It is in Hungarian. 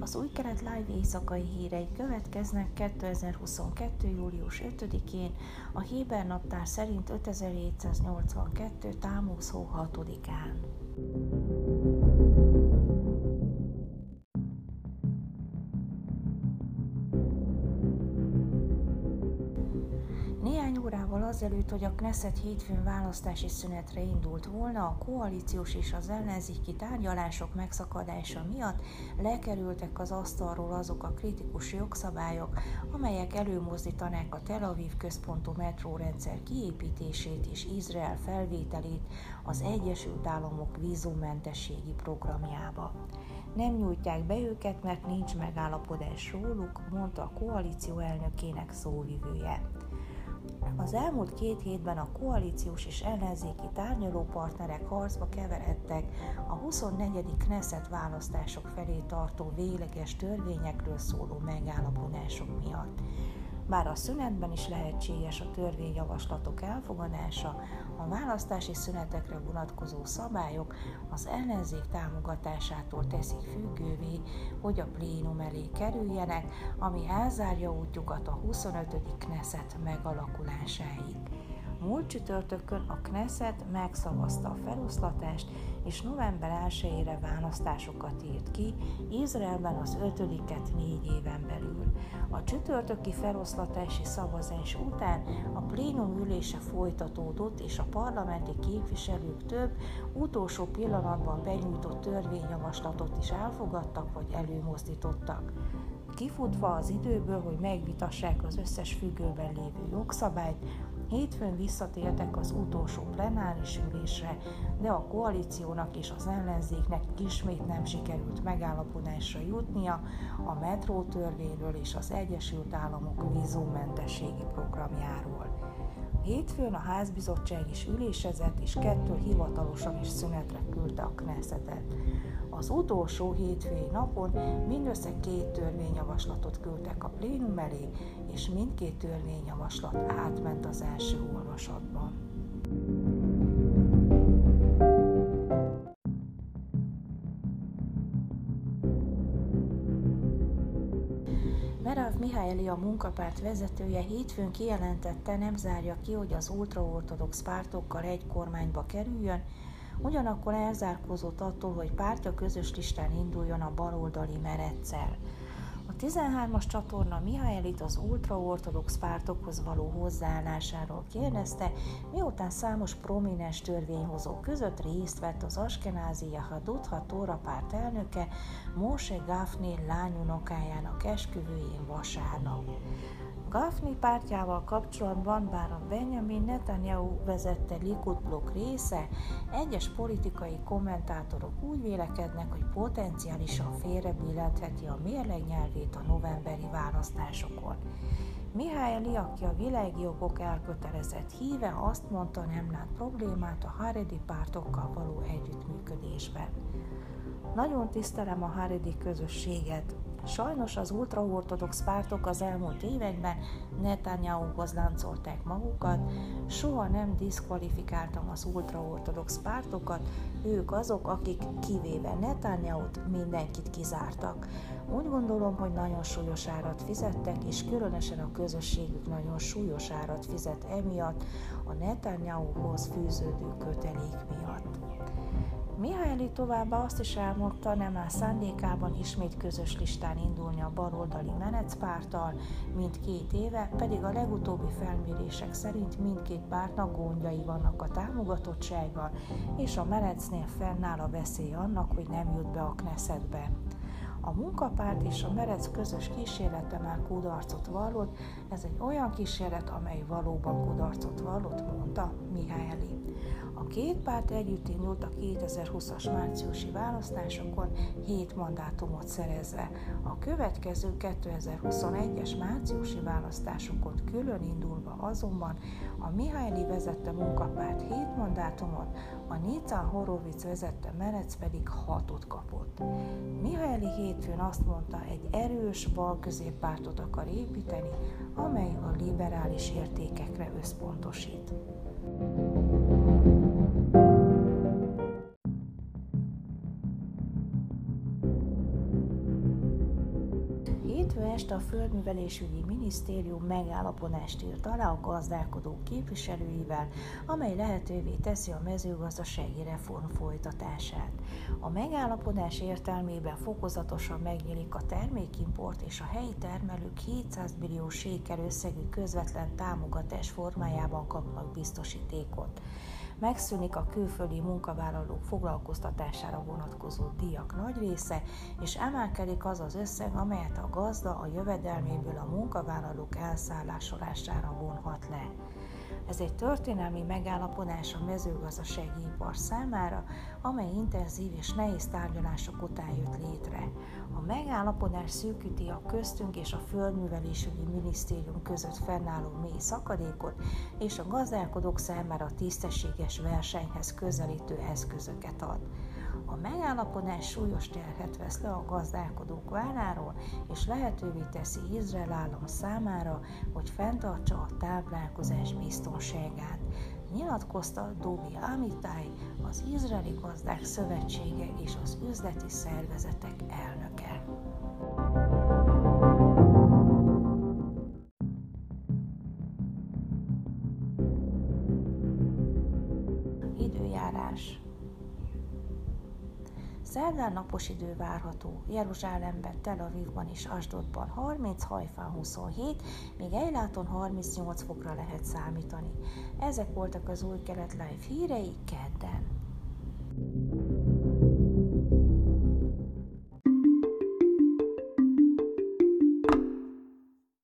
Az új keret live éjszakai hírei következnek 2022. július 5-én, a Héber naptár szerint 5782. Támusz hó 6-án. Órával azelőtt, hogy a Knesset hétfőn választási szünetre indult volna, a koalíciós és az ellenzéki tárgyalások megszakadása miatt lekerültek az asztalról azok a kritikus jogszabályok, amelyek előmozdítanák a Tel Aviv központú metrórendszer kiépítését és Izrael felvételét az Egyesült Államok vízummentességi programjába. Nem nyújtják be őket, mert nincs megállapodás róluk, mondta a koalíció elnökének szóvivője. Az elmúlt két hétben a koalíciós és ellenzéki tárgyalópartnerek harcba keveredtek a 24. Knesset választások felé tartó végleges törvényekről szóló megállapodások miatt. Bár a szünetben is lehetséges a törvényjavaslatok elfogadása, a választási szünetekre vonatkozó szabályok az ellenzék támogatásától teszik függővé, hogy a plénum elé kerüljenek, ami elzárja útjukat a 25. Knesset megalakulásáig. Múlt csütörtökön a Knesset megszavazta a feloszlatást, és november 1-ére választásokat írt ki, Izraelben az ötödiket négy éven belül. A csütörtöki feloszlatási szavazás után a plénum ülése folytatódott, és a parlamenti képviselők több utolsó pillanatban benyújtott törvényjavaslatot is elfogadtak vagy előmozdítottak kifutva az időből, hogy megvitassák az összes függőben lévő jogszabályt, Hétfőn visszatértek az utolsó plenáris ülésre, de a koalíciónak és az ellenzéknek ismét nem sikerült megállapodásra jutnia a metró törvényről és az Egyesült Államok vízummentességi programjáról. Hétfőn a házbizottság is ülésezett, és kettő hivatalosan is szünetre küldte a Knessetet. Az utolsó hétfői napon mindössze két törvényjavaslatot küldtek a plénum elé, és mindkét törvényjavaslat átment az első olvasatban. Merav Mihály a munkapárt vezetője hétfőn kijelentette, nem zárja ki, hogy az ultraortodox pártokkal egy kormányba kerüljön, ugyanakkor elzárkózott attól, hogy pártja közös listán induljon a baloldali mereccel. A 13-as csatorna Mihálylit az ultraortodox pártokhoz való hozzáállásáról kérdezte, miután számos prominens törvényhozó között részt vett az Askenázi Jahadutha Tóra párt elnöke Moshe Gafni lányunokájának esküvőjén vasárnap. Gafni pártjával kapcsolatban, bár a Benjamin Netanyahu vezette Likud blokk része, egyes politikai kommentátorok úgy vélekednek, hogy potenciálisan félrebillentheti a mérleg nyelvét a novemberi választásokon. Mihály aki a világi jogok elkötelezett híve, azt mondta, nem lát problémát a Haredi pártokkal való együttműködésben. Nagyon tisztelem a Haredi közösséget, Sajnos az ultraortodox pártok az elmúlt években Netanyahuhoz láncolták magukat, soha nem diszkvalifikáltam az ultraortodox pártokat, ők azok, akik kivéve Netanyahut mindenkit kizártak. Úgy gondolom, hogy nagyon súlyos árat fizettek, és különösen a közösségük nagyon súlyos árat fizet emiatt a Netanyahuhoz fűződő kötelék miatt. Mihály továbbá azt is elmondta, nem áll szándékában ismét közös listán indulni a baloldali menetpárttal, mint két éve, pedig a legutóbbi felmérések szerint mindkét pártnak gondjai vannak a támogatottsággal, és a menecnél fennáll a veszély annak, hogy nem jut be a Knessetbe. A munkapárt és a merec közös kísérlete már kudarcot vallott, ez egy olyan kísérlet, amely valóban kudarcot vallott, mondta Mihály. A két párt együtt indult a 2020-as márciusi választásokon 7 mandátumot szerezve. A következő 2021-es márciusi választásokon külön indulva azonban a Mihály vezette munkapárt 7 mandátumot, a Nican Horovic vezette Merec pedig 6-ot kapott. Mihály hétfőn azt mondta, egy erős bal középpártot akar építeni, amely a liberális értékekre összpontosít. Földművelésügyi Minisztérium megállapodást írt alá a gazdálkodók képviselőivel, amely lehetővé teszi a mezőgazdasági reform folytatását. A megállapodás értelmében fokozatosan megnyílik a termékimport és a helyi termelők 700 millió sékel összegű közvetlen támogatás formájában kapnak biztosítékot megszűnik a külföldi munkavállalók foglalkoztatására vonatkozó díjak nagy része, és emelkedik az az összeg, amelyet a gazda a jövedelméből a munkavállalók elszállásolására vonhat le. Ez egy történelmi megállapodás a mezőgazdasági ipar számára, amely intenzív és nehéz tárgyalások után jött létre. A megállapodás szűkíti a köztünk és a Földművelésügyi Minisztérium között fennálló mély szakadékot, és a gazdálkodók számára tisztességes versenyhez közelítő eszközöket ad. A megállapodás súlyos terhet vesz le a gazdálkodók válláról, és lehetővé teszi Izrael állam számára, hogy fenntartsa a táplálkozás biztonságát. Nyilatkozta Dobi Amitai, az Izraeli Gazdák Szövetsége és az üzleti szervezetek elnöke. Időjárás Szerdán napos idő várható, Jeruzsálemben, Tel Avivban és Asdodban 30, Hajfán 27, még Ejláton 38 fokra lehet számítani. Ezek voltak az új kelet live hírei kedden.